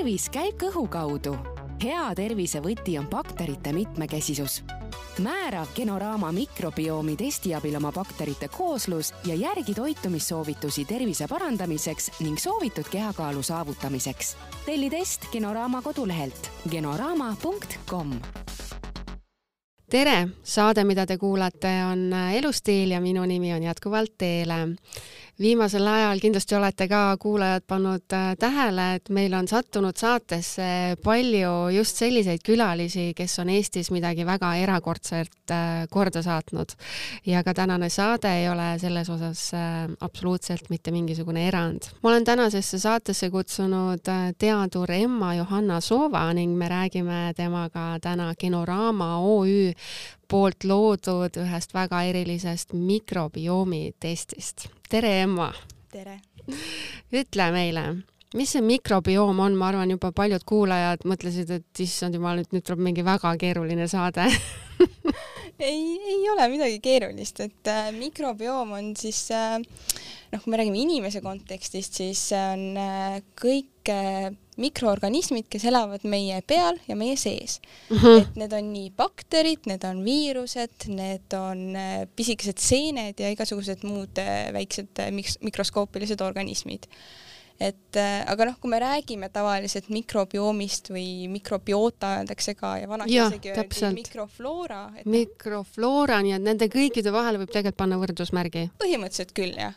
tervis käib kõhu kaudu. hea tervise võti on bakterite mitmekesisus. määra Genoraama mikrobiomi testi abil oma bakterite kooslus ja järgi toitumissoovitusi tervise parandamiseks ning soovitud kehakaalu saavutamiseks. telli test Genoraama kodulehelt genoraama.com tere, saade, mida te kuulate, on Elustiil ja minu nimi on jätkuvalt Teele viimasel ajal kindlasti olete ka kuulajad pannud äh, tähele, et meil on sattunud saatesse palju just selliseid külalisi, kes on Eestis midagi väga erakordset äh, korda saatnud. ja ka tänane saade ei ole selles osas äh, absoluutselt mitte mingisugune erand. ma olen tänasesse saatesse kutsunud teadur Emma Johanna Soova ning me räägime temaga täna Genoraama OÜ poolt loodud ühest väga erilisest mikrobiomi testist. Tere, Emma! tere! ütle meile, mis see mikrobioom on, ma arvan, juba paljud kuulajad mõtlesid, et issand jumal, nüüd, nüüd tuleb mingi väga keeruline saade ei, ei ole midagi keerulist, et äh, mikrobioom on siis äh, noh, kui me räägime inimese kontekstist, siis on äh, kõik äh, mikroorganismid, kes elavad meie peal ja meie sees mm. -hmm. et need on nii bakterid, need on viirused, need on äh, pisikesed seened ja igasugused muud väiksed mikroskoopilised organismid et äh, aga noh, kui me räägime tavaliselt mikrobioomist või mikrobiota öeldakse ka ja vanasti isegi öeldi mikrofloora et.... mikrofloora, nii et nende kõikide vahele võib tegelikult panna võrdusmärgi? põhimõtteliselt küll jah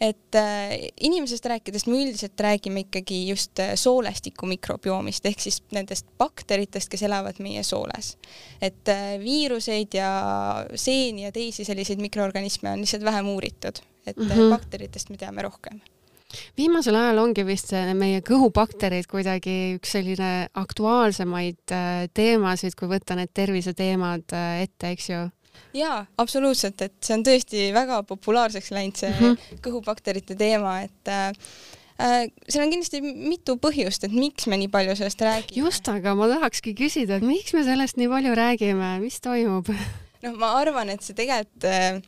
et äh, inimesest rääkides me üldiselt räägime ikkagi just äh, soolestiku mikrobioomist ehk siis nendest bakteritest, kes elavad meie sooles. et äh, viiruseid ja seeni ja teisi selliseid mikroorganisme on lihtsalt vähem uuritud, et mm -hmm. bakteritest me teame rohkem viimasel ajal ongi vist meie kõhubakterid kuidagi üks selline aktuaalsemaid äh, teemasid, kui võtta need terviseteemad ette, eks ju? Jaa, absoluutselt, et see on tõesti väga populaarseks läinud, see mm -hmm. kõhubakterite teema, et äh, äh, seal on kindlasti mitu põhjust, et miks me nii palju sellest räägime. just, aga ma tahakski küsida, et miks me sellest nii palju räägime, mis toimub? noh, ma arvan, et see tegelikult äh,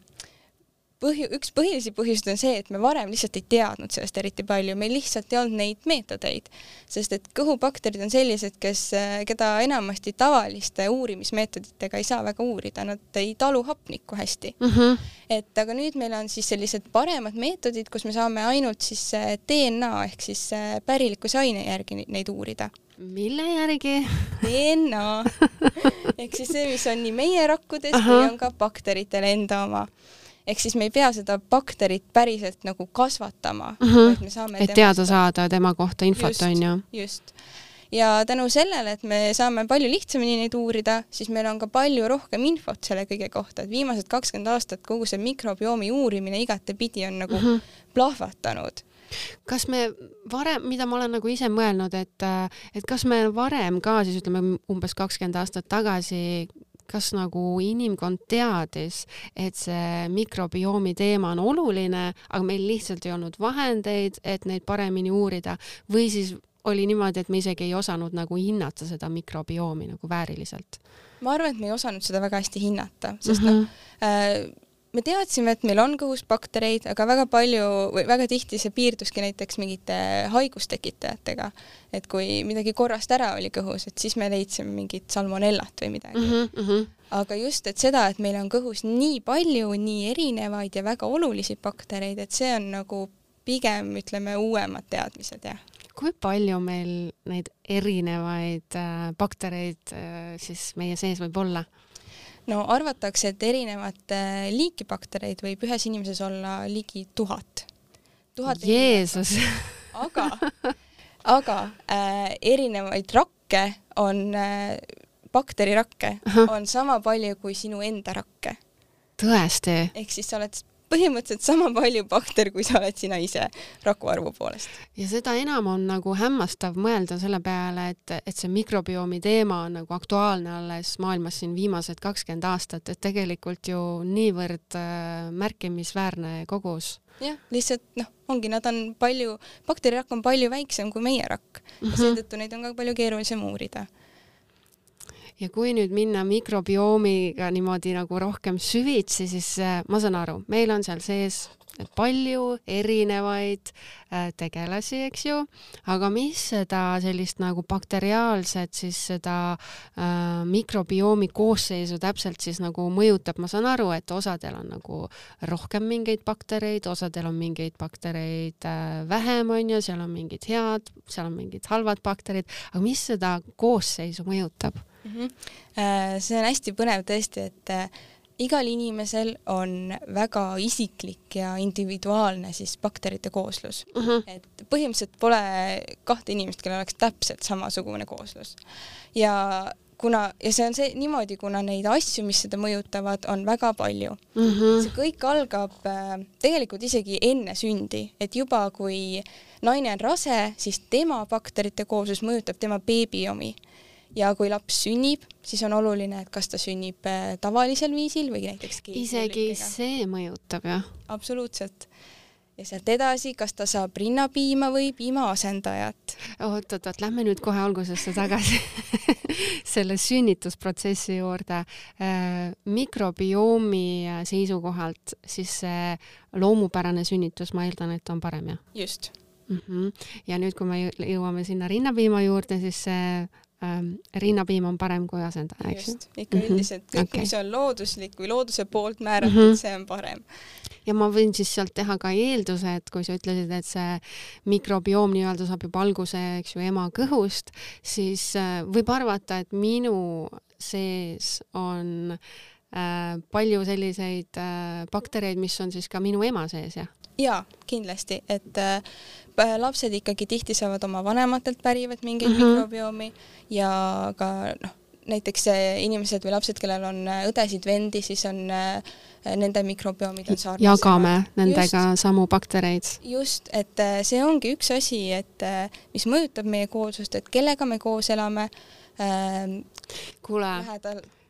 põhju, üks põhilisi põhjuseid on see, et me varem lihtsalt ei teadnud sellest eriti palju, meil lihtsalt ei olnud neid meetodeid, sest et kõhubakterid on sellised, kes, keda enamasti tavaliste uurimismeetoditega ei saa väga uurida, nad ei talu hapnikku hästi mm. -hmm. et aga nüüd meil on siis sellised paremad meetodid, kus me saame ainult siis äh, DNA ehk siis äh, pärilikkuse aine järgi neid uurida mille järgi? DNA ehk siis see, mis on nii meie rakkudes kui on ka bakteritel enda oma ehk siis me ei pea seda bakterit päriselt nagu kasvatama mm, -hmm. vaid me saame et teada saada tema kohta infot, on ju. just. ja tänu sellele, et me saame palju lihtsamini neid uurida, siis meil on ka palju rohkem infot selle kõige kohta, et viimased kakskümmend aastat kogu see mikrobioomi uurimine igatepidi on nagu mm -hmm. plahvatanud kas me varem, mida ma olen nagu ise mõelnud, et, et kas me varem ka siis ütleme umbes kakskümmend aastat tagasi kas nagu inimkond teadis, et see mikrobiomi teema on oluline, aga meil lihtsalt ei olnud vahendeid, et neid paremini uurida või siis oli niimoodi, et me isegi ei osanud nagu hinnata seda mikrobiomi nagu vääriliselt? ma arvan, et me ei osanud seda väga hästi hinnata, sest mm -hmm. noh äh, me teadsime, et meil on kõhus baktereid, aga väga palju või väga tihti see piirduski näiteks mingite haigustekitajatega. et kui midagi korrast ära oli kõhus, et siis me leidsime mingit salmonellat või midagi mm. -hmm. aga just, et seda, et meil on kõhus nii palju nii erinevaid ja väga olulisi baktereid, et see on nagu pigem ütleme uuemad teadmised, jah kui palju meil neid erinevaid äh, baktereid äh, siis meie sees võib olla? No arvatakse, et erinevat liiki baktereid võib ühes inimeses olla ligi tuhat. tuhat Jeesus! aga, aga äh, erinevaid rakke on äh,, bakterirakke on sama palju kui sinu enda rakke. tõesti? ehk siis sa oled põhimõtteliselt sama palju bakter, kui sa oled sina ise rakuarvu poolest. ja seda enam on nagu hämmastav mõelda selle peale, et, et see mikrobiomi teema on nagu aktuaalne alles maailmas siin viimased kakskümmend aastat, et tegelikult ju niivõrd äh, märkimisväärne kogus jah, lihtsalt noh, ongi, nad on palju, bakterirakk on palju väiksem kui meie rakk ja -hmm. seetõttu neid on ka palju keerulisem uurida ja kui nüüd minna mikrobiomiga niimoodi nagu rohkem süvitsi, siis äh, ma saan aru, meil on seal sees palju erinevaid äh, tegelasi, eks ju, aga mis seda sellist nagu bakteriaalset siis seda äh, mikrobiomi koosseisu täpselt siis nagu mõjutab, ma saan aru, et osadel on nagu rohkem mingeid baktereid, osadel on mingeid baktereid äh, vähem, on ju, seal on mingid head, seal on mingid halvad bakterid, aga mis seda koosseisu mõjutab mm? -hmm. see on hästi põnev tõesti, et äh, igal inimesel on väga isiklik ja individuaalne siis bakterite kooslus uh. -huh. et põhimõtteliselt pole kahte inimest, kellel oleks täpselt samasugune kooslus. ja kuna, ja see on see niimoodi, kuna neid asju, mis seda mõjutavad, on väga palju uh. -huh. see kõik algab äh, tegelikult isegi enne sündi, et juba kui naine on rase, siis tema bakterite kooslus mõjutab tema beebi omi ja kui laps sünnib, siis on oluline, et kas ta sünnib äh, tavalisel viisil või näiteks isegi see mõjutab, jah? absoluutselt. ja sealt edasi, kas ta saab rinnapiima või piimaasendajat. oot-oot-oot, lähme nüüd kohe algusesse tagasi selle sünnitusprotsessi juurde. Äh, mikrobiomi seisukohalt siis see loomupärane sünnitus, ma eeldan, et on parem, jah? just mm. -hmm. ja nüüd, kui me jõuame sinna rinnapiima juurde, siis see ähm, rinnapiim on parem kui asendaja, eks ju? ikka mm -hmm. üldiselt kõik okay., mis on looduslik või looduse poolt määratud mm, -hmm. see on parem. ja ma võin siis sealt teha ka eelduse, et kui sa ütlesid, et see mikrobioom nii-öelda saab juba alguse, eks ju, ema kõhust, siis äh, võib arvata, et minu sees on äh, palju selliseid äh, baktereid, mis on siis ka minu ema sees, jah? jaa, kindlasti, et äh, lapsed ikkagi tihti saavad oma vanematelt pärivad mingeid mm -hmm. mikrobiomi ja ka noh, näiteks inimesed või lapsed, kellel on äh, õdesid-vendi, siis on äh, nende mikrobiomid on sarnased. jagame nendega just, samu baktereid. just, et äh, see ongi üks asi, et mis mõjutab meie kooslust, et kellega me koos elame äh,. kuule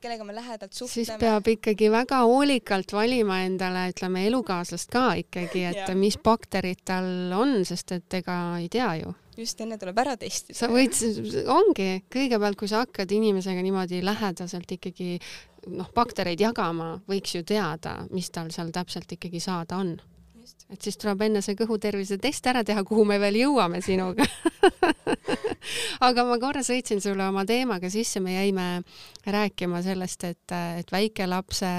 kellega me lähedalt suhtleme. siis peab ikkagi väga hoolikalt valima endale, ütleme, elukaaslast ka ikkagi, et mis bakterid tal on, sest et ega ei tea ju just enne tuleb ära testida. sa võid, ongi, kõigepealt, kui sa hakkad inimesega niimoodi lähedaselt ikkagi noh, baktereid jagama, võiks ju teada, mis tal seal täpselt ikkagi saada on et siis tuleb enne see kõhutervise test ära teha, kuhu me veel jõuame sinuga. Aga ma korra sõitsin sulle oma teemaga sisse, me jäime rääkima sellest, et, et väikelapse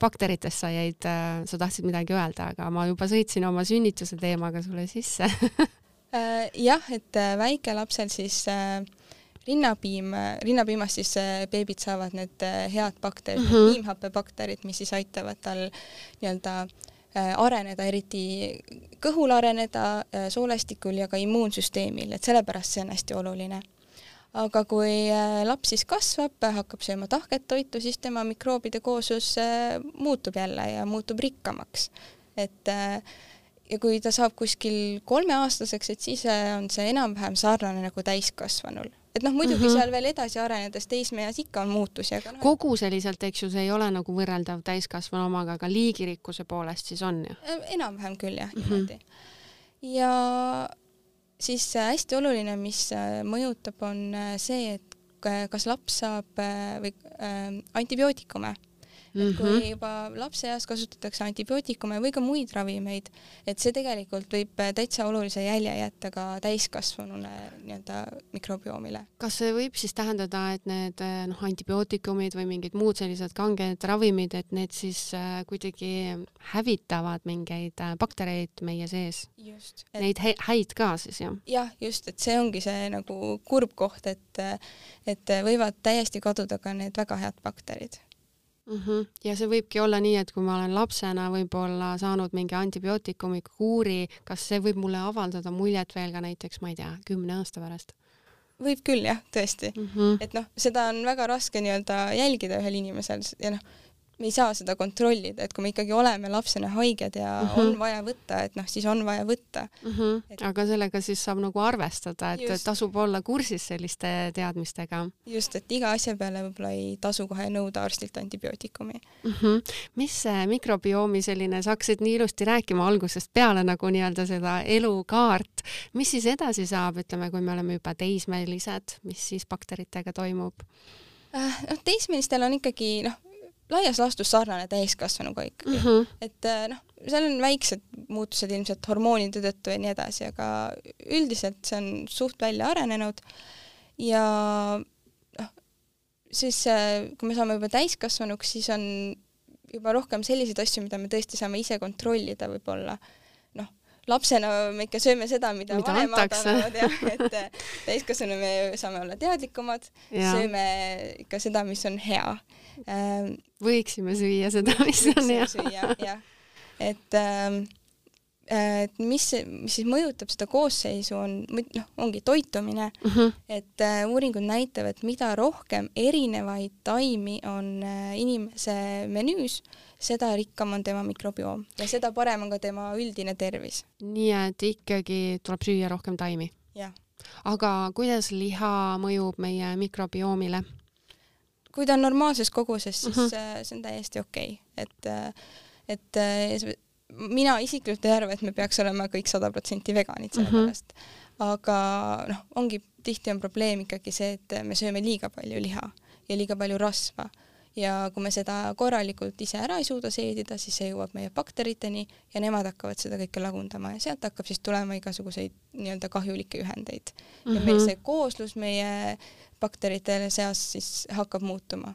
bakteritest sa jäid, sa tahtsid midagi öelda, aga ma juba sõitsin oma sünnituse teemaga sulle sisse. Äh, jah, et äh, väikelapsel siis äh, rinnapiim, rinnapiimast siis beebid saavad need head bakterid mm, -hmm. piimhappebakterid, mis siis aitavad tal nii-öelda areneda, eriti kõhul areneda, äh, soolestikul ja ka immuunsüsteemil, et sellepärast see on hästi oluline. aga kui äh, laps siis kasvab, hakkab sööma tahket toitu, siis tema mikroobide kooslus muutub jälle ja muutub rikkamaks. et ja kui ta saab kuskil kolmeaastaseks, et siis on see enam-vähem sarnane nagu täiskasvanul et noh, muidugi mm -hmm. seal veel edasi arenedes teismeeas ikka on muutusi, aga no, koguseliselt, eks ju, see ei ole nagu võrreldav täiskasvanu omaga, aga liigirikkuse poolest siis on ju? Äh, enam-vähem küll jah mm, -hmm. niimoodi. ja siis äh, hästi oluline, mis äh, mõjutab, on see, et kas laps saab või äh, antibiootikume et kui mhm. juba lapseeas kasutatakse antibiootikume või ka muid ravimeid, et see tegelikult võib täitsa olulise jälje jätta ka täiskasvanule nii-öelda mikrobioomile. kas see võib siis tähendada, et need noh, antibiootikumid või mingid muud sellised kanged ravimid, et need siis äh, kuidagi hävitavad mingeid äh, baktereid meie sees? just et.... Neid häid ka siis jah? jah, just, et see ongi see nagu kurb koht, et, et võivad täiesti kaduda ka need väga head bakterid mm. -hmm. ja see võibki olla nii, et kui ma olen lapsena võib-olla saanud mingi antibiootikumi kuuri, kas see võib mulle avaldada muljet veel ka näiteks, ma ei tea, kümne aasta pärast? võib küll jah, tõesti mm. -hmm. et noh, seda on väga raske nii-öelda jälgida ühel inimesel ja noh, me ei saa seda kontrollida, et kui me ikkagi oleme lapsena haiged ja mm -hmm. on vaja võtta, et noh, siis on vaja võtta mm. -hmm. Et... aga sellega siis saab nagu arvestada, et tasub olla kursis selliste teadmistega. just, et iga asja peale võib-olla ei tasu kohe nõuda arstilt antibiootikumi mm. -hmm. mis see mikrobiomi selline, sa hakkasid nii ilusti rääkima algusest peale nagu nii-öelda seda elukaart, mis siis edasi saab, ütleme, kui me oleme juba teismelised, mis siis bakteritega toimub? Äh, noh, teismelistel on ikkagi noh, laias laastus sarnane täiskasvanuga ikkagi mm. -hmm. et äh, noh, seal on väiksed muutused ilmselt hormoonide tõttu ja nii edasi, aga üldiselt see on suht välja arenenud ja noh, siis äh, kui me saame juba täiskasvanuks, siis on juba rohkem selliseid asju, mida me tõesti saame ise kontrollida võib-olla noh, lapsena me ikka sööme seda, mida, mida vanemad annavad jah, et äh, täiskasvanu me saame olla teadlikumad, sööme ikka seda, mis on hea ähm,. võiksime süüa seda, mis on hea. jah, et ähm, et mis, mis siis mõjutab seda koosseisu, on noh, ongi toitumine mhm. -huh. et äh, uuringud näitavad, mida rohkem erinevaid taimi on äh, inimese menüüs, seda rikkam on tema mikrobioom ja seda parem on ka tema üldine tervis. nii et ikkagi tuleb süüa rohkem taimi? aga kuidas liha mõjub meie mikrobiomile? kui ta on normaalses koguses, siis uh mhm. -huh. see on täiesti okei okay., et et mina isiklikult ei arva, et me peaks olema kõik sada protsenti veganid sellepärast mm, -hmm. aga noh, ongi tihti on probleem ikkagi see, et me sööme liiga palju liha ja liiga palju rasva ja kui me seda korralikult ise ära ei suuda seedida, siis see jõuab meie bakteriteni ja nemad hakkavad seda kõike lagundama ja sealt hakkab siis tulema igasuguseid nii-öelda kahjulikke ühendeid mm. -hmm. ja meil mhm. see kooslus meie bakterite seas siis hakkab muutuma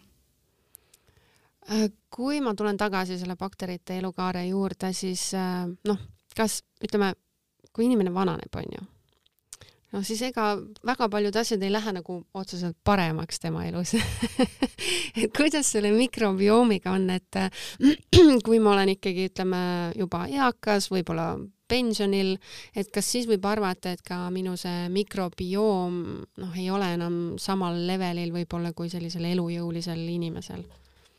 Äh, kui ma tulen tagasi selle bakterite elukaare juurde, siis äh, noh, kas ütleme, kui inimene vananeb, onju, noh siis ega väga paljud asjad ei lähe nagu otseselt paremaks tema elus. Et kuidas selle mikrobiomiga on, et äh, kui ma olen ikkagi, ütleme, juba eakas, võib-olla pensionil, et kas siis võib arvata, et ka minu see mikrobioom noh, ei ole enam samal levelil võib-olla kui sellisel elujõulisel inimesel?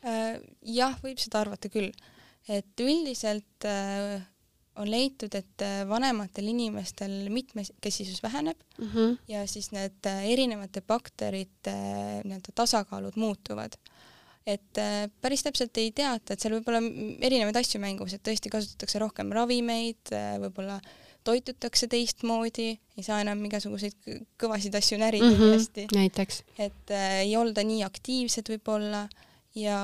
Äh, jah, võib seda arvata küll, et üldiselt äh, on leitud, et äh, vanematel inimestel mitmekesisus väheneb mm -hmm. ja siis need erinevate bakterite nii-öelda tasakaalud muutuvad. et päris täpselt ei teata, et seal võib olla erinevaid asju mängus, et tõesti kasutatakse rohkem ravimeid, võib-olla toitutakse teistmoodi, ei saa enam igasuguseid kõvasid asju närida mm -hmm, hästi. näiteks. et äh, ei olda nii aktiivsed võib-olla ja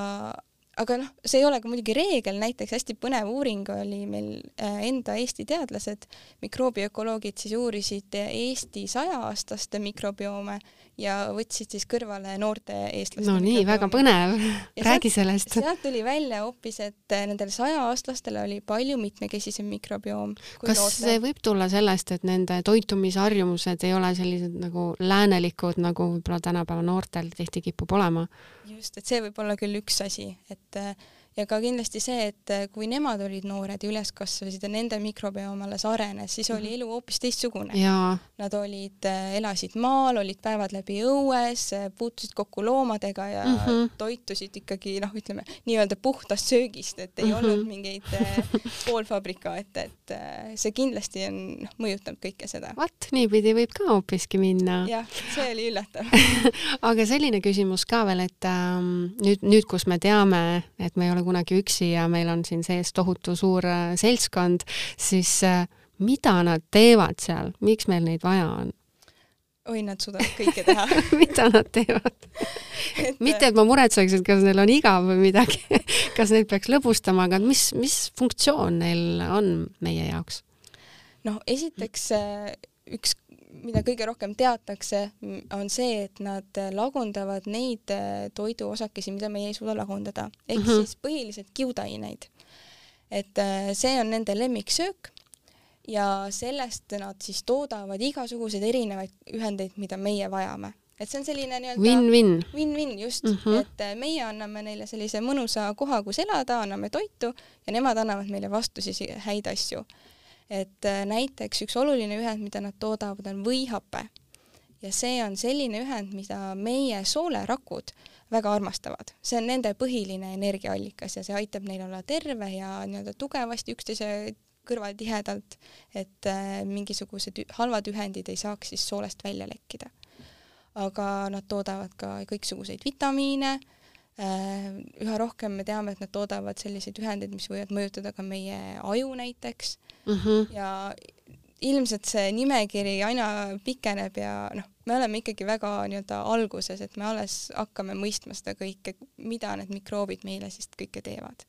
aga noh, see ei ole ka muidugi reegel, näiteks hästi põnev uuring oli meil äh, enda Eesti teadlased, mikroobiökoloogid siis uurisid Eesti sajaaaastaste mikrobiome ja võtsid siis kõrvale noorte eestlaste. no nii, väga põnev, räägi sellest. sealt tuli välja hoopis, et nendel sajaaastastel oli palju mitmekesisem mikrobioom. kas noorte. see võib tulla sellest, et nende toitumisharjumused ei ole sellised nagu läänelikud, nagu võib-olla tänapäeva noortel tihti kipub olema? just, et see võib olla küll üks asi, et et ja ka kindlasti see, et äh, kui nemad olid noored ja üles kasvasid ja nende mikrobiom alles arenes, siis oli mhm. elu hoopis teistsugune. Nad olid, äh, elasid maal, olid päevad läbi õues, äh, puutusid kokku loomadega ja mm -hmm. toitusid ikkagi noh, ütleme nii-öelda puhtast söögist, et ei mm -hmm. olnud mingeid poolfabrikaate, et see kindlasti on noh, mõjutanud kõike seda. vot, niipidi võib ka hoopiski minna. jah, see oli üllatav aga selline küsimus ka veel, et ähm, nüüd, nüüd, kus me teame, et me ei ole kunagi üksi ja meil on siin sees tohutu suur äh, seltskond, siis äh, mida nad teevad seal, miks meil neid vaja on? oi, nad suudavad kõike teha mida nad teevad et... mitte, et ma muretseks, et kas neil on igav või midagi kas neid peaks lõbustama, aga mis, mis funktsioon neil on meie jaoks? noh, esiteks äh, üks mida kõige rohkem teatakse, on see, et nad lagundavad neid äh, toiduosakesi, mida meie ei suuda lagundada, ehk mm -hmm. siis põhiliselt kiudaineid. et äh, see on nende lemmiksöök ja sellest nad siis toodavad igasuguseid erinevaid ühendeid, mida meie vajame et see on selline nii-öelda win-win, win-win just mm, -hmm. et äh, meie anname neile sellise mõnusa koha, kus elada, anname toitu ja nemad annavad meile vastu siis häid asju et äh, näiteks üks oluline ühend, mida nad toodavad, on võihape ja see on selline ühend, mida meie soolerakud väga armastavad, see on nende põhiline energiaallikas ja see aitab neil olla terve ja nii-öelda tugevasti üksteise kõrval tihedalt, et äh, mingisugused halvad ühendid ei saaks siis soolest välja lekkida. aga nad toodavad ka kõiksuguseid vitamiine Äh, üha rohkem me teame, et nad toodavad selliseid ühendeid, mis võivad mõjutada ka meie aju näiteks mm -hmm. ja ilmselt see nimekiri aina pikeneb ja noh, me oleme ikkagi väga nii-öelda alguses, et me alles hakkame mõistma seda kõike, mida need mikroobid meile siis kõike teevad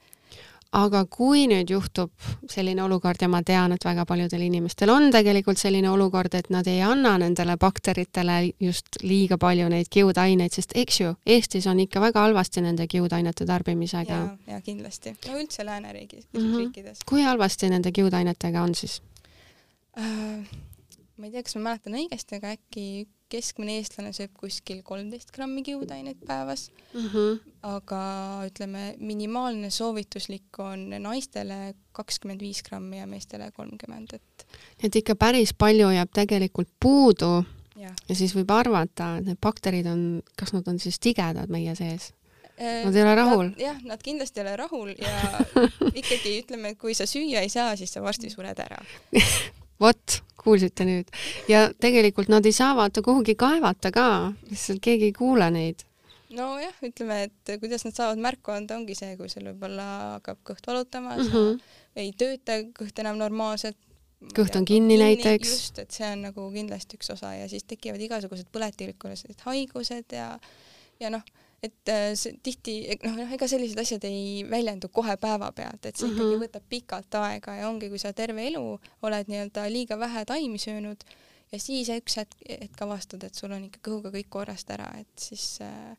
aga kui nüüd juhtub selline olukord ja ma tean, et väga paljudel inimestel on tegelikult selline olukord, et nad ei anna nendele bakteritele just liiga palju neid kiudaineid, sest eks ju, Eestis on ikka väga halvasti nende kiudainete tarbimisega. ja, kindlasti, no üldse lääneriigis mm, -hmm. riikides. kui halvasti nende kiudainetega on siis äh,? ma ei tea, kas ma mäletan õigesti, aga äkki keskmine eestlane sööb kuskil kolmteist grammi kiudaineid päevas mm, -hmm. aga ütleme, minimaalne soovituslik on naistele kakskümmend viis grammi ja meestele kolmkümmend, et et ikka päris palju jääb tegelikult puudu ja, ja siis võib arvata, et need bakterid on, kas nad on siis tigedad meie sees? Äh, nad ei ole rahul? jah, nad kindlasti ei ole rahul ja ikkagi ütleme, kui sa süüa ei saa, siis sa varsti sured ära vot, kuulsite nüüd. ja tegelikult nad ei saa vaata kuhugi kaevata ka, lihtsalt keegi ei kuule neid. nojah, ütleme, et kuidas nad saavad märku anda, ongi see, kui sul võib-olla hakkab kõht valutama mm, -hmm. ei tööta kõht enam normaalselt. kõht on kinni, kinni näiteks. just, et see on nagu kindlasti üks osa ja siis tekivad igasugused põletikkulised haigused ja, ja noh et äh, see tihti noh, noh, ega sellised asjad ei väljendu kohe päevapealt, et see mm -hmm. ikkagi võtab pikalt aega ja ongi, kui sa terve elu oled nii-öelda liiga vähe taimi söönud ja siis üks hetk, hetk avastad, et sul on ikka kõhuga kõik korrast ära, et siis äh,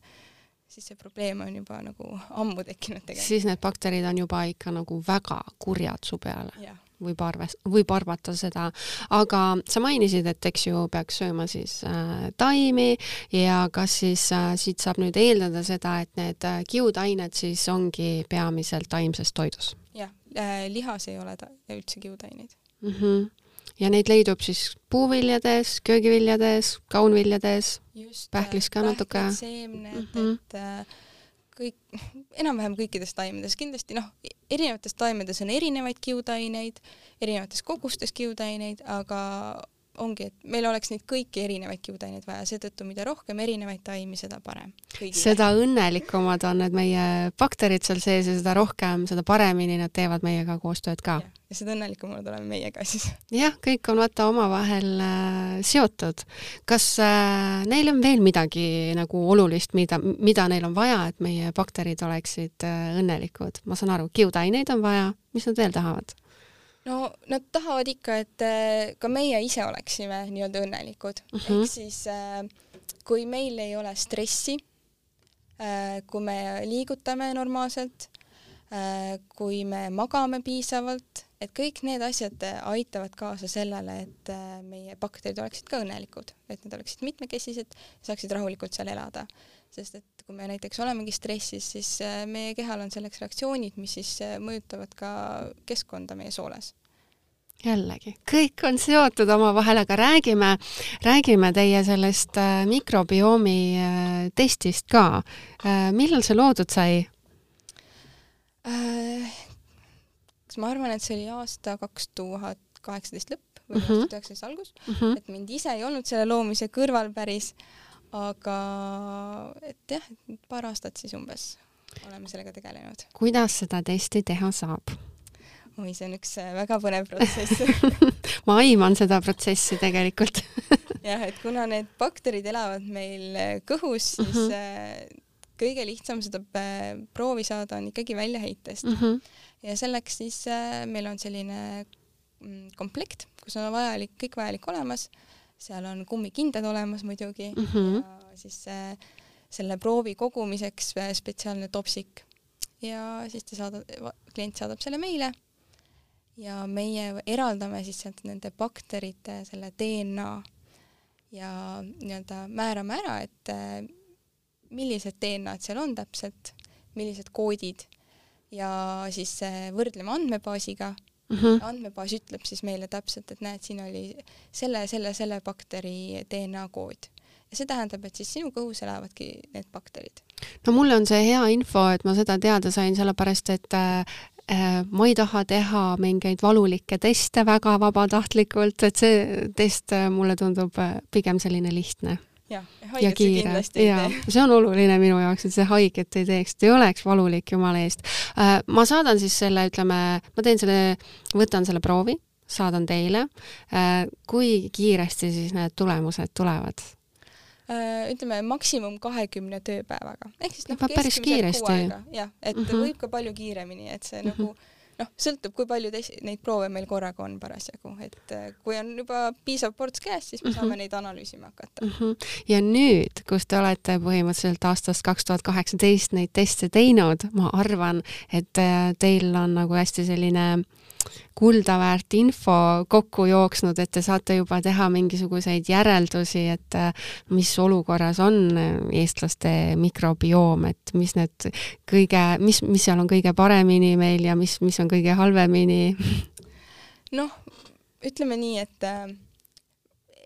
siis see probleem on juba nagu ammu tekkinud tegelikult. siis need bakterid on juba ikka nagu väga kurjad su peale. Võib arves-, võib arvata seda, aga sa mainisid, et eks ju peaks sööma siis äh, taimi ja kas siis äh, siit saab nüüd eeldada seda, et need äh, kiudained siis ongi peamiselt taimses toidus? jah äh,, lihas ei ole ta üldse kiudaineid mm. -hmm ja neid leidub siis puuviljades, köögiviljades, kaunviljades, pähklis ka natuke. seemned mm, -hmm. et äh, kõik, enam-vähem kõikides taimedes, kindlasti noh, erinevates taimedes on erinevaid kiudaineid, erinevates kogustes kiudaineid, aga ongi, et meil oleks neid kõiki erinevaid kiudaineid vaja, seetõttu mida rohkem erinevaid taimi, seda parem. seda õnnelikumad on need meie bakterid seal sees ja seda rohkem, seda paremini nad teevad meiega koostööd ka. ja seda õnnelikumad oleme meie ka siis. jah, kõik on vaata omavahel äh, seotud. kas äh, neil on veel midagi nagu olulist, mida, mida neil on vaja, et meie bakterid oleksid äh, õnnelikud? ma saan aru, kiudaineid on vaja, mis nad veel tahavad? No nad tahavad ikka, et äh, ka meie ise oleksime nii-öelda õnnelikud uh, -huh. ehk siis äh, kui meil ei ole stressi, äh, kui me liigutame normaalselt, kui me magame piisavalt, et kõik need asjad aitavad kaasa sellele, et meie bakterid oleksid ka õnnelikud, et nad oleksid mitmekesised, saaksid rahulikult seal elada. Sest et kui me näiteks olemegi stressis, siis meie kehal on selleks reaktsioonid, mis siis mõjutavad ka keskkonda meie sooles jällegi, kõik on seotud omavahel, aga räägime, räägime teie sellest äh, mikrobiomi äh, testist ka. Äh, millal see loodud sai? kas ma arvan, et see oli aasta kaks tuhat kaheksateist lõpp või kaks tuhat üheksateist algus uh, -huh. et mind ise ei olnud selle loomise kõrval päris, aga et jah, paar aastat siis umbes oleme sellega tegelenud. kuidas seda testi teha saab? oi, see on üks äh, väga põnev protsess ma aiman seda protsessi tegelikult jah, et kuna need bakterid elavad meil äh, kõhus, siis äh, -huh. kõige lihtsam seda proovi saada on ikkagi väljaheitest. Mhm. -huh. ja selleks siis meil on selline mm, komplekt, kus on vajalik, kõik vajalik olemas, seal on kummikindad olemas muidugi mhm. -huh. ja siis selle proovi kogumiseks spetsiaalne topsik ja siis ta saadab, klient saadab selle meile ja meie eraldame siis sealt nende bakterite selle DNA ja nii-öelda määrame ära, et äh, millised DNA-d seal on täpselt, millised koodid ja siis äh, võrdleme andmebaasiga mm. -hmm. andmebaas ütleb siis meile täpselt, et näed, siin oli selle, selle, selle bakteri DNA kood ja see tähendab, et siis sinu kõhus elavadki need bakterid. no mulle on see hea info, et ma seda teada sain, sellepärast et äh, Äh, ma ei taha teha mingeid valulikke teste väga vabatahtlikult, et see test äh, mulle tundub pigem selline lihtne ja, ja kiire. ja see on oluline minu jaoks, et see haiget ei teeks, et ei oleks valulik jumala eest. ma saadan siis selle, ütleme, ma teen selle, võtan selle proovi, saadan teile. kui kiiresti siis need tulemused tulevad? ütleme maksimum kahekümne tööpäevaga, ehk siis noh, päris kiiresti. jah, et mm -hmm. võib ka palju kiiremini, et see mm -hmm. nagu noh, sõltub, kui palju teis, neid proove meil korraga on parasjagu, et äh, kui on juba piisav ports käes, siis me mm -hmm. saame neid analüüsima hakata mm. -hmm. ja nüüd, kus te olete põhimõtteliselt aastast kaks tuhat kaheksateist neid teste teinud, ma arvan, et äh, teil on nagu hästi selline äh, kuldaväärt info kokku jooksnud, et te saate juba teha mingisuguseid järeldusi, et äh, mis olukorras on äh, eestlaste mikrobioom, et mis need kõige, mis, mis seal on kõige paremini meil ja mis, mis on kõige halvemini? noh, ütleme nii, et äh,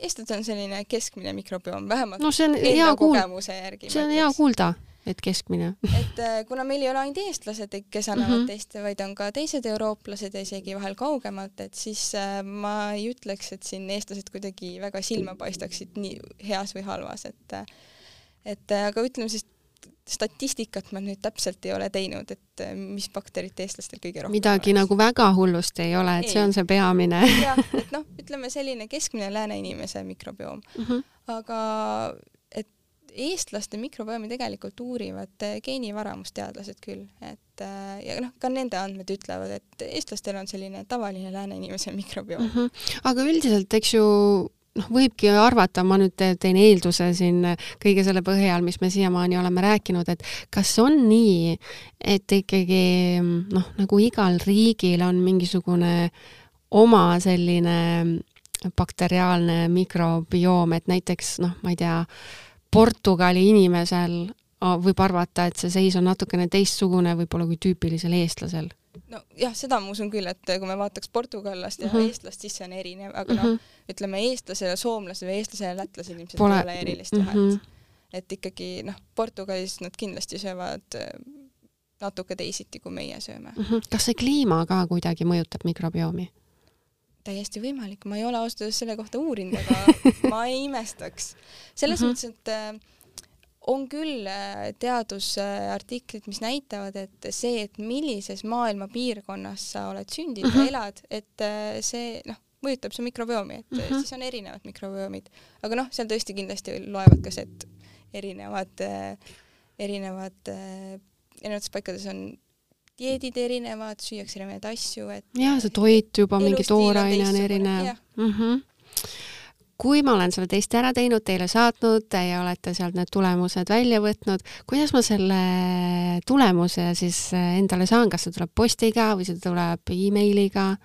eestlased on selline keskmine mikrobioom, vähemalt no see on hea kuulda, see on hea kuulda et keskmine et äh, kuna meil ei ole ainult eestlased, kes annavad mm -hmm. teste, vaid on ka teised eurooplased ja isegi vahel kaugemalt, et siis äh, ma ei ütleks, et siin eestlased kuidagi väga silma paistaksid nii heas või halvas, et äh, et aga ütleme siis statistikat ma nüüd täpselt ei ole teinud, et mis bakterit eestlastel kõige rohkem midagi oleks. nagu väga hullust ei ole, et ei. see on see peamine jah, et noh, ütleme selline keskmine lääne inimese mikrobioom mm. -hmm. aga eestlaste mikrobiomi tegelikult uurivad eh, geenivaramusteadlased küll, et eh, ja noh, ka nende andmed ütlevad, et eestlastel on selline tavaline lääne inimese mikrobioom mm. -hmm. aga üldiselt, eks ju, noh, võibki arvata, ma nüüd teen eelduse siin kõige selle põhjal, mis me siiamaani oleme rääkinud, et kas on nii, et ikkagi noh, nagu igal riigil on mingisugune oma selline bakteriaalne mikrobioom, et näiteks noh, ma ei tea, Portugali inimesel võib arvata, et see seis on natukene teistsugune võib-olla kui tüüpilisel eestlasel. nojah, seda ma usun küll, et kui me vaataks portugallast ja mm -hmm. eestlast, siis see on erinev, aga mm -hmm. noh, ütleme eestlasel ja soomlasel või eestlasel ja lätlasel ilmselt Pole... ei ole erilist vahet mm. -hmm. et ikkagi noh, Portugalis nad kindlasti söövad äh, natuke teisiti, kui meie sööme mm. -hmm. kas see kliima ka kuidagi mõjutab mikrobiomi? Täiesti võimalik, ma ei ole ausalt öeldes selle kohta uurinud, aga ma ei imestaks. selles mm -hmm. mõttes, et äh, on küll äh, teadusartiklid, mis näitavad, et see, et millises maailma piirkonnas sa oled sündinud mm -hmm. ja elad, et äh, see noh, mõjutab su mikrobiomi, et mm -hmm. siis on erinevad mikrobiomid. aga noh, seal tõesti kindlasti loevad ka see, et erinevad, erinevad, erinevates paikades on dieedid erinevad, süüakse erinevaid asju, et jah, see toit juba, mingi tooraine on erinev. Mm -hmm. kui ma olen selle testi ära teinud, teile saatnud, teie olete sealt need tulemused välja võtnud, kuidas ma selle tulemuse siis endale saan, kas see tuleb postiga või see tuleb emailiga?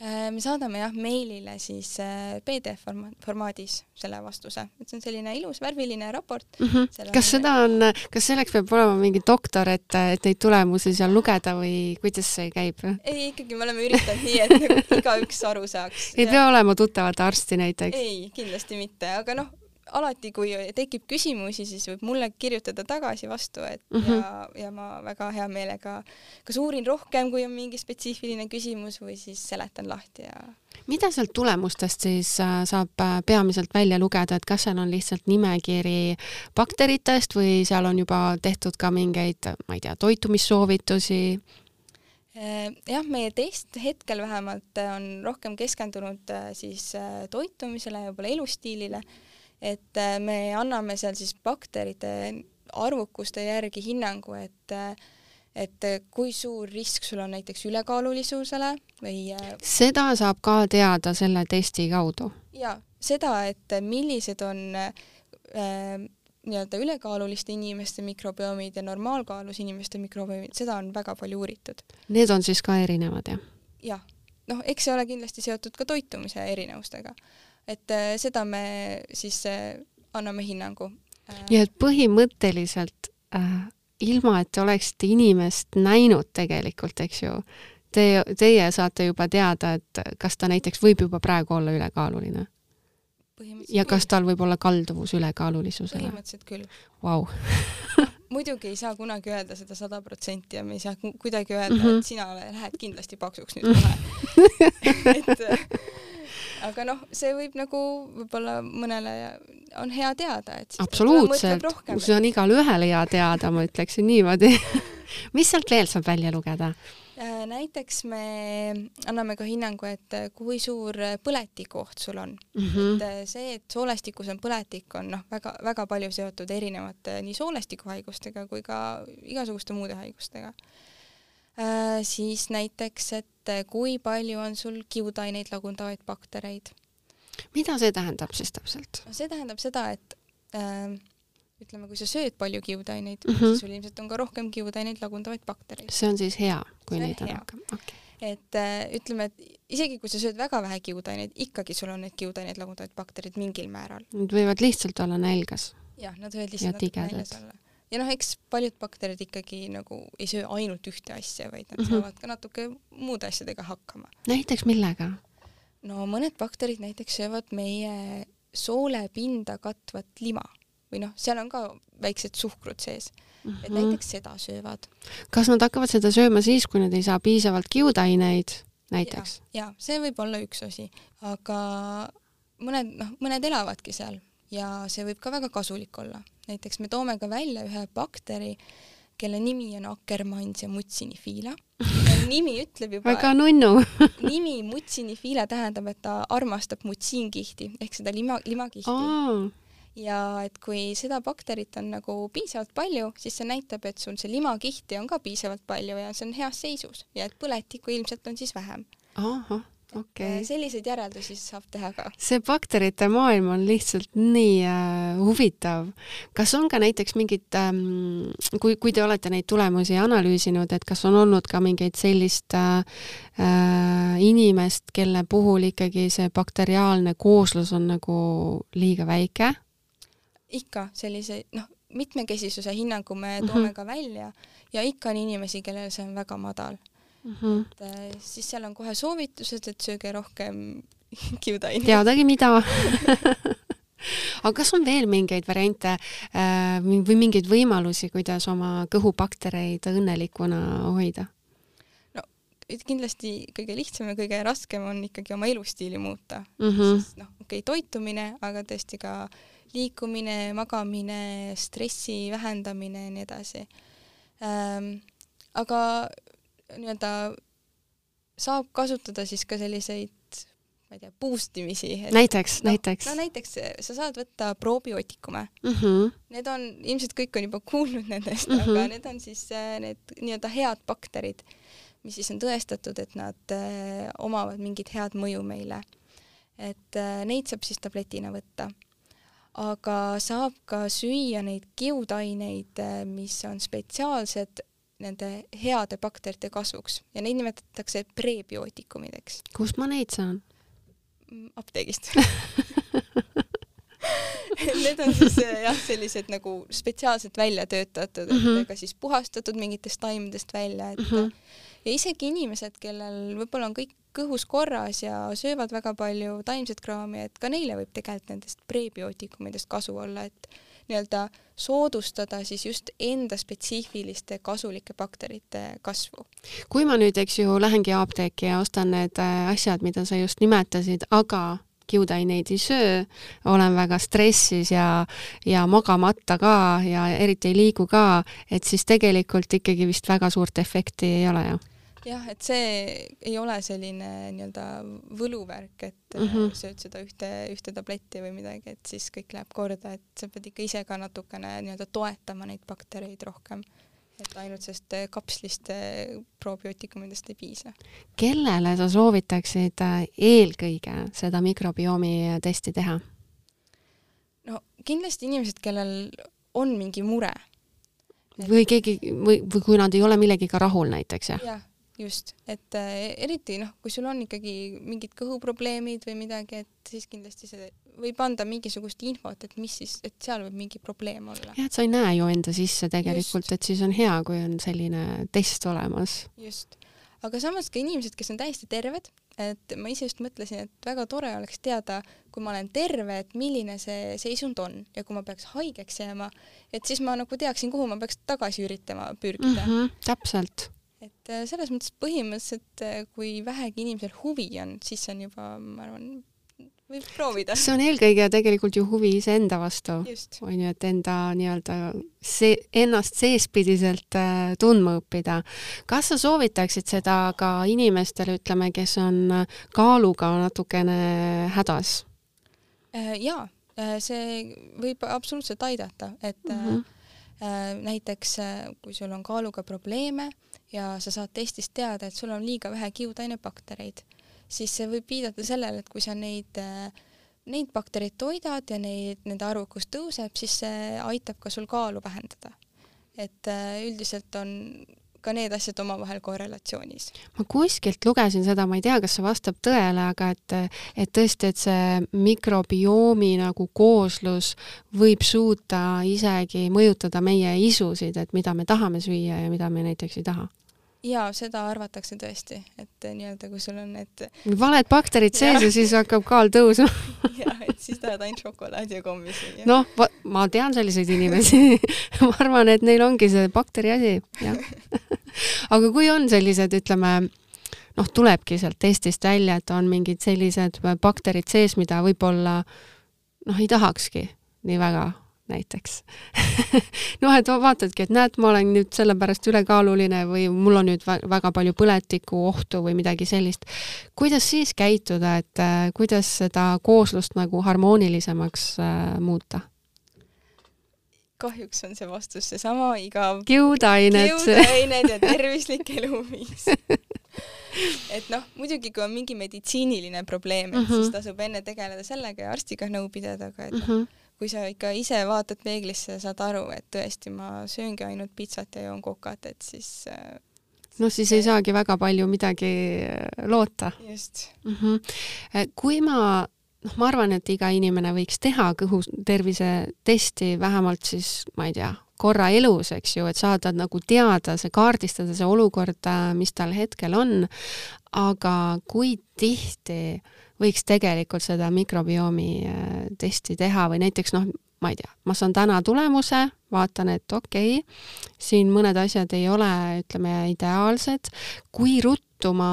Äh, me saadame jah meilile siis äh, PDF formaadis selle vastuse, et see on selline ilus värviline raport mm. -hmm. kas seda on, kas selleks peab olema mingi doktor, et, et neid tulemusi seal lugeda või kuidas see käib? ei, ikkagi me oleme üritanud nii, et nagu igaüks aru saaks. ei pea olema tuttavat arsti näiteks? ei, kindlasti mitte, aga noh, alati, kui tekib küsimusi, siis võib mulle kirjutada tagasi vastu, et mm -hmm. ja, ja ma väga hea meelega kas uurin rohkem, kui on mingi spetsiifiline küsimus või siis seletan lahti ja mida sealt tulemustest siis äh, saab äh, peamiselt välja lugeda, et kas seal on lihtsalt nimekiri bakteritest või seal on juba tehtud ka mingeid, ma ei tea, toitumissoovitusi? Äh, jah, meie test hetkel vähemalt on rohkem keskendunud siis toitumisele ja võib-olla elustiilile et äh, me anname seal siis bakterite arvukuste järgi hinnangu, et äh, et kui suur risk sul on näiteks ülekaalulisusele või äh, seda saab ka teada selle testi kaudu? jaa, seda, et millised on äh, nii-öelda ülekaaluliste inimeste mikrobiomid ja normaalkaalus inimeste mikrobiomid, seda on väga palju uuritud. Need on siis ka erinevad, jah? jah, noh, eks see ole kindlasti seotud ka toitumise erinevustega et äh, seda me siis äh, anname hinnangu. nii et põhimõtteliselt äh, ilma, et te oleksite inimest näinud tegelikult, eks ju, te, teie saate juba teada, et kas ta näiteks võib juba praegu olla ülekaaluline? ja kas tal võib olla kalduvus ülekaalulisusele? põhimõtteliselt küll. Vau. muidugi ei saa kunagi öelda seda sada protsenti ja me ei saa kuidagi öelda mm, -hmm. et sina lähed kindlasti paksuks nüüd kohe et aga noh, see võib nagu võib-olla mõnele on hea teada, et absoluutselt, see on igale ühele hea teada, ma ütleksin niimoodi mis sealt veel saab välja lugeda? Äh, näiteks me anname ka hinnangu, et kui suur põletikuoht sul on mm. -hmm. et see, et soolestikus on põletik, on noh, väga-väga palju seotud erinevate nii soolestikuhaigustega kui ka igasuguste muude haigustega äh,. Siis näiteks, et kui palju on sul kiudaineid lagundavaid baktereid. mida see tähendab siis täpselt? see tähendab seda, et äh, ütleme, kui sa sööd palju kiudaineid mm, -hmm. siis sul ilmselt on ka rohkem kiudaineid lagundavaid baktereid. see on siis hea, kui See neid on rohkem, okei okay. et äh, ütleme, et isegi kui sa sööd väga vähe kiudaineid, ikkagi sul on need kiudaineid lagundavaid bakterid mingil määral. Nad võivad lihtsalt olla nälgas. jah, nad võivad Ja lihtsalt natuke tigedad. väljas olla. Ja noh, eks paljud bakterid ikkagi nagu ei söö ainult ühte asja, vaid nad mm -hmm. saavad ka natuke muude asjadega hakkama. näiteks millega? no mõned bakterid näiteks söövad meie soolepinda katvat lima või noh, seal on ka väiksed suhkrud sees, et Mhm. näiteks seda söövad. kas nad hakkavad seda sööma siis, kui nad ei saa piisavalt kiudaineid, näiteks? ja see võib olla üks asi, aga mõned noh, mõned elavadki seal ja see võib ka väga kasulik olla. Näiteks me toome ka välja ühe bakteri, kelle nimi on Akkermansia mutsinifiila. nimi ütleb juba, väga nunnu. Nimi mutsinifiila tähendab, et ta armastab mutsiinkihti ehk seda lima, limakihti. Oh, ja et kui seda bakterit on nagu piisavalt palju, siis see näitab, et sul see limakihti on ka piisavalt palju ja see on heas seisus ja et põletikku ilmselt on siis vähem. Ahah, okay. selliseid järeldusi saab teha ka. see bakterite maailm on lihtsalt nii äh, huvitav. kas on ka näiteks mingid ähm,, kui, kui te olete neid tulemusi analüüsinud, et kas on olnud ka mingeid sellist äh, äh, inimest, kelle puhul ikkagi see bakteriaalne kooslus on nagu liiga väike? ikka selliseid, noh, mitmekesisuse hinnangu me Mhm. toome mm -hmm. ka välja ja ikka on inimesi, kellel see on väga madal. Mm -hmm. et äh, siis seal on kohe soovitused, et sööge rohkem kiudaineid. teadagi mida aga kas on veel mingeid variante äh, või mingeid võimalusi, kuidas oma kõhubaktereid õnnelikuna hoida? et kindlasti kõige lihtsam ja kõige raskem on ikkagi oma elustiili muuta mm. -hmm. noh, okei okay,, toitumine, aga tõesti ka liikumine, magamine, stressi vähendamine ja nii edasi ähm,. aga nii-öelda saab kasutada siis ka selliseid, ma ei tea, boost imisi. näiteks no, näiteks no näiteks sa saad võtta probiootikume mm. -hmm. Need on, ilmselt kõik on juba kuulnud nendest mm. -hmm. aga need on siis äh, need nii-öelda head bakterid, mis siis on tõestatud, et nad äh, omavad mingit head mõju meile. et äh, neid saab siis tabletina võtta. aga saab ka süüa neid kiudaineid äh,, mis on spetsiaalsed nende heade bakterite kasvuks ja neid nimetatakse prebiootikumideks kust ma neid saan? Mm, apteegist Need on siis äh, jah, sellised nagu spetsiaalselt välja töötatud, mm. -hmm. ka siis puhastatud mingitest taimedest välja, et mm. -hmm. ja isegi inimesed, kellel võib-olla on kõik kõhus korras ja söövad väga palju taimset kraami, et ka neile võib tegelikult nendest prebiootikumidest kasu olla, et nii-öelda soodustada siis just enda spetsiifiliste kasulike bakterite kasvu. kui ma nüüd, eks ju, lähengi apteeki ja ostan need äh, asjad, mida sa just nimetasid, aga kiudaineid ei söö, olen väga stressis ja, ja magamata ka ja eriti ei liigu ka, et siis tegelikult ikkagi vist väga suurt efekti ei ole ju. Jah, et see ei ole selline nii-öelda võluvärk, et mm. -hmm. sööd seda ühte, ühte tabletti või midagi, et siis kõik läheb korda, et sa pead ikka ise ka natukene nii-öelda toetama neid baktereid rohkem. et ainult sellest äh, kapslist äh, probiootikumidest ei piisa. kellele sa soovitaksid eelkõige seda mikrobiomi testi teha? no kindlasti inimesed, kellel on mingi mure. või keegi või, või kui nad ei ole millegiga rahul näiteks, jah? jah, just, et äh, eriti noh, kui sul on ikkagi mingid kõhuprobleemid või midagi, et siis kindlasti see võib anda mingisugust infot, et mis siis, et seal võib mingi probleem olla. jah, et sa ei näe ju enda sisse tegelikult, et siis on hea, kui on selline test olemas. just, aga samas ka inimesed, kes on täiesti terved, et ma ise just mõtlesin, et väga tore oleks teada, kui ma olen terve, et milline see seisund on ja kui ma peaks haigeks jääma, et siis ma nagu teaksin, kuhu ma peaks tagasi üritama pürgida mm. -hmm, täpselt et äh, selles mõttes põhimõtteliselt, kui vähegi inimesel huvi on, siis see on juba, ma arvan, võib proovida. see on eelkõige tegelikult ju huvi iseenda vastu, on ju, et enda nii-öelda see, ennast seespidiselt äh, tundma õppida. kas sa soovitaksid seda ka inimestele, ütleme, kes on kaaluga natukene hädas? Äh, jaa, äh, see võib absoluutselt aidata, et mm -hmm. Näiteks kui sul on kaaluga probleeme ja sa saad testist teada, et sul on liiga vähe kiudainebaktereid siis see võib viidata sellele, et kui sa neid, neid baktereid toidad ja neid, nende arvukus tõuseb, siis see aitab ka sul kaalu vähendada. et äh, üldiselt on ka need asjad omavahel korrelatsioonis. ma kuskilt lugesin seda, ma ei tea, kas see vastab tõele, aga et, et tõesti, et see mikrobiomi nagu kooslus võib suuta isegi mõjutada meie isusid, et mida me tahame süüa ja mida me näiteks ei taha. Jaa, seda arvatakse tõesti, et nii-öelda kui sul on need valed bakterid sees ja siis hakkab kaal tõusma siis tahad ainult šokolaadi ja kommi süüa. noh, ma tean selliseid inimesi ma arvan, et neil ongi see bakteri asi, jah aga kui on sellised, ütleme, noh, tulebki sealt testist välja, et on mingid sellised bakterid sees, mida võib-olla noh, ei tahakski nii väga näiteks noh, et vaatadki, et näed, ma olen nüüd sellepärast ülekaaluline või mul on nüüd väga palju põletikuohtu või midagi sellist. kuidas siis käituda, et äh, kuidas seda kooslust nagu harmoonilisemaks äh, muuta? kahjuks on see vastus seesama igav kiudained. kiudained ja tervislik eluviis et noh, muidugi kui on mingi meditsiiniline probleem, et mm -hmm. siis tasub enne tegeleda sellega ja arstiga nõu pidada, aga et mm -hmm kui sa ikka ise vaatad peeglisse ja saad aru, et tõesti, ma sööngi ainult pitsat ja joon kokat, et siis noh, siis ei saagi väga palju midagi äh, loota. just mm. -hmm. kui ma, noh, ma arvan, et iga inimene võiks teha kõhu tervisetesti vähemalt siis, ma ei tea, korra elus, eks ju, et saada nagu teada, see kaardistada see olukord, mis tal hetkel on. aga kui tihti äh, võiks tegelikult seda mikrobiomi äh, testi teha või näiteks noh, ma ei tea, ma saan täna tulemuse, vaatan, et okei okay,, siin mõned asjad ei ole, ütleme, ideaalsed, kui ruttu ma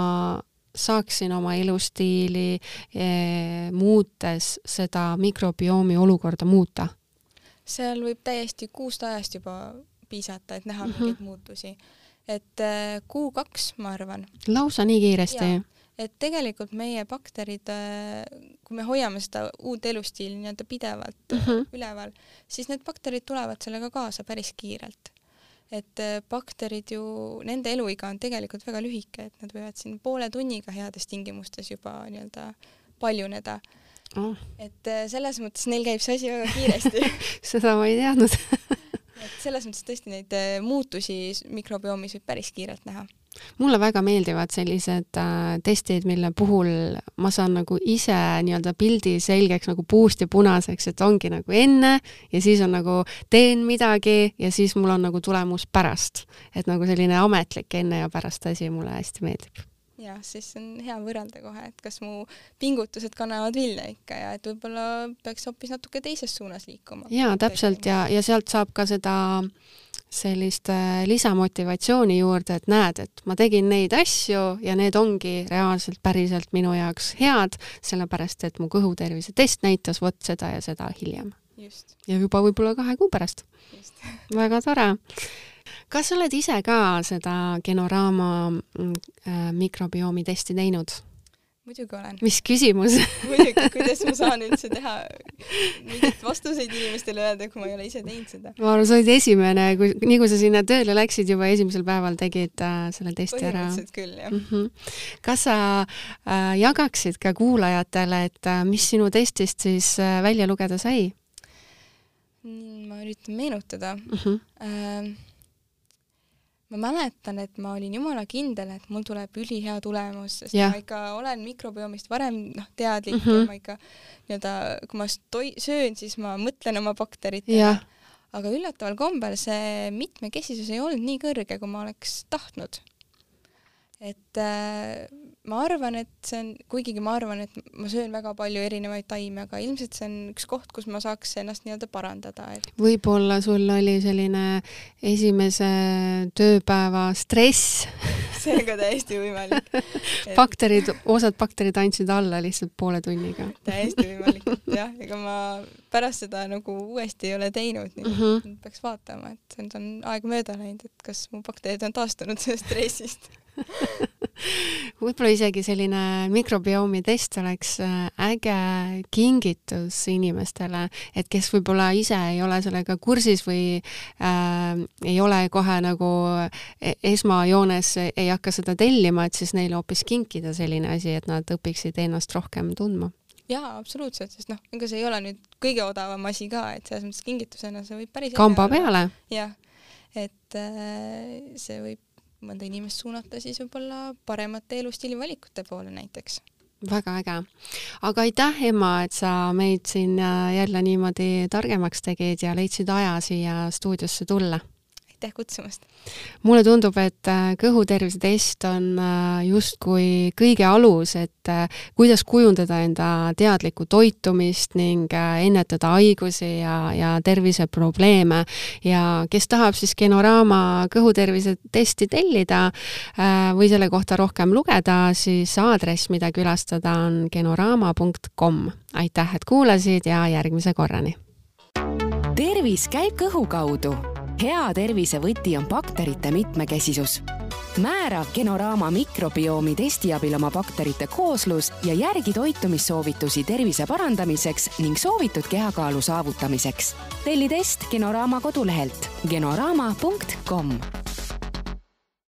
saaksin oma elustiili eh, muutes seda mikrobiomi olukorda muuta? seal võib täiesti kuust ajast juba piisata, et näha mm -hmm. mingeid muutusi. et eh, kuu-kaks, ma arvan. lausa nii kiiresti? Et tegelikult meie bakterid, äh, kui me hoiame seda uut elustiili nii-öelda pidevalt mm -hmm. üleval, siis need bakterid tulevad sellega kaasa päris kiirelt. et äh, bakterid ju, nende eluiga on tegelikult väga lühike, et nad võivad siin poole tunniga heades tingimustes juba nii-öelda paljuneda. Oh.. et selles mõttes neil käib see asi väga kiiresti. Seda ma ei teadnud. Et selles mõttes tõesti neid muutusi mikrobioomis võib päris kiirelt näha mulle väga meeldivad sellised äh, testid, mille puhul ma saan nagu ise nii-öelda pildi selgeks nagu puust ja punaseks, et ongi nagu enne ja siis on nagu teen midagi ja siis mul on nagu tulemus pärast. et nagu selline ametlik enne ja pärast asi mulle hästi meeldib jah, siis on hea võrrelda kohe, et kas mu pingutused kannavad vilja ikka ja et võib-olla peaks hoopis natuke teises suunas liikuma. jaa, täpselt ja, ja sealt saab ka seda äh, sellist äh, lisamotivatsiooni juurde, et näed, et ma tegin neid asju ja need ongi reaalselt päriselt minu jaoks head, sellepärast et mu kõhutervise test näitas vot seda ja seda hiljem. ja juba võib-olla kahe kuu pärast. väga tore. kas sa oled ise ka seda Genorama mm, äh, mikrobiomi testi teinud? Muidugi olen. mis küsimus muidugi, kuidas ma saan üldse teha mingeid vastuseid inimestele öelda, kui ma ei ole ise teinud seda? ma arvan, sa olid esimene, kui, nii kui sa sinna tööle läksid, juba esimesel päeval tegid äh, selle testi ära. põhimõtteliselt küll, jah mm. -hmm. kas sa äh, jagaksid ka kuulajatele, et äh, mis sinu testist siis äh, välja lugeda sai? ma üritan meenutada mm. -hmm. Äh, ma mäletan, et ma olin jumala kindel, et mul tuleb ülihea tulemus, sest ja. ma ikka olen mikrobiomist varem noh, teadlik mm -hmm. ja ma ikka nii-öelda, kui ma stoi-, söön, siis ma mõtlen oma bakteritele. aga üllataval kombel see mitmekesisus ei olnud nii kõrge, kui ma oleks tahtnud. Et äh, ma arvan, et see on, kuigigi ma arvan, et ma söön väga palju erinevaid taimi, aga ilmselt see on üks koht, kus ma saaks ennast nii-öelda parandada et.... võib-olla sul oli selline esimese tööpäeva stress. See on ka täiesti võimalik. Et.... bakterid, osad bakterid andsid alla lihtsalt poole tunniga. Täiesti võimalik, jah, ega ma pärast seda nagu uuesti ei ole teinud, nii mm -hmm. peaks vaatama, et nüüd on aeg mööda läinud, et kas mu bakterid on taastunud sellest stressist võib-olla isegi selline mikrobiomi test oleks äh, äge kingitus inimestele, et kes võib-olla ise ei ole sellega kursis või äh, ei ole kohe nagu e-, esmajoones, ei hakka seda tellima, et siis neile hoopis kinkida selline asi, et nad õpiksid ennast rohkem tundma jaa, absoluutselt, sest noh, ega see ei ole nüüd kõige odavam asi ka, et selles mõttes kingitusena see võib päris kamba peale. jah, et äh, see võib mõnda inimest suunata siis võib-olla paremate elustiili valikute poole näiteks väga äge. aga aitäh, Emma, et sa meid siin äh, jälle niimoodi targemaks tegid ja leidsid aja siia stuudiosse tulla aitäh kutsumast! mulle tundub, et äh, kõhutervise test on äh, justkui kõige alus, et äh, kuidas kujundada enda teadlikku toitumist ning ennetada haigusi ja, ja terviseprobleeme ja kes tahab siis Genoraama kõhutervise testi tellida või selle kohta rohkem lugeda, siis aadress, mida külastada, on genoraama.com. aitäh, et kuulasid ja järgmise korrani! tervis käib kõhu kaudu hea tervise võti on bakterite mitmekesisus. määra Genoraama mikrobiomi testi abil oma bakterite kooslus ja järgi toitumissoovitusi tervise parandamiseks ning soovitud kehakaalu saavutamiseks. telli test Genoraama kodulehelt genoraama.com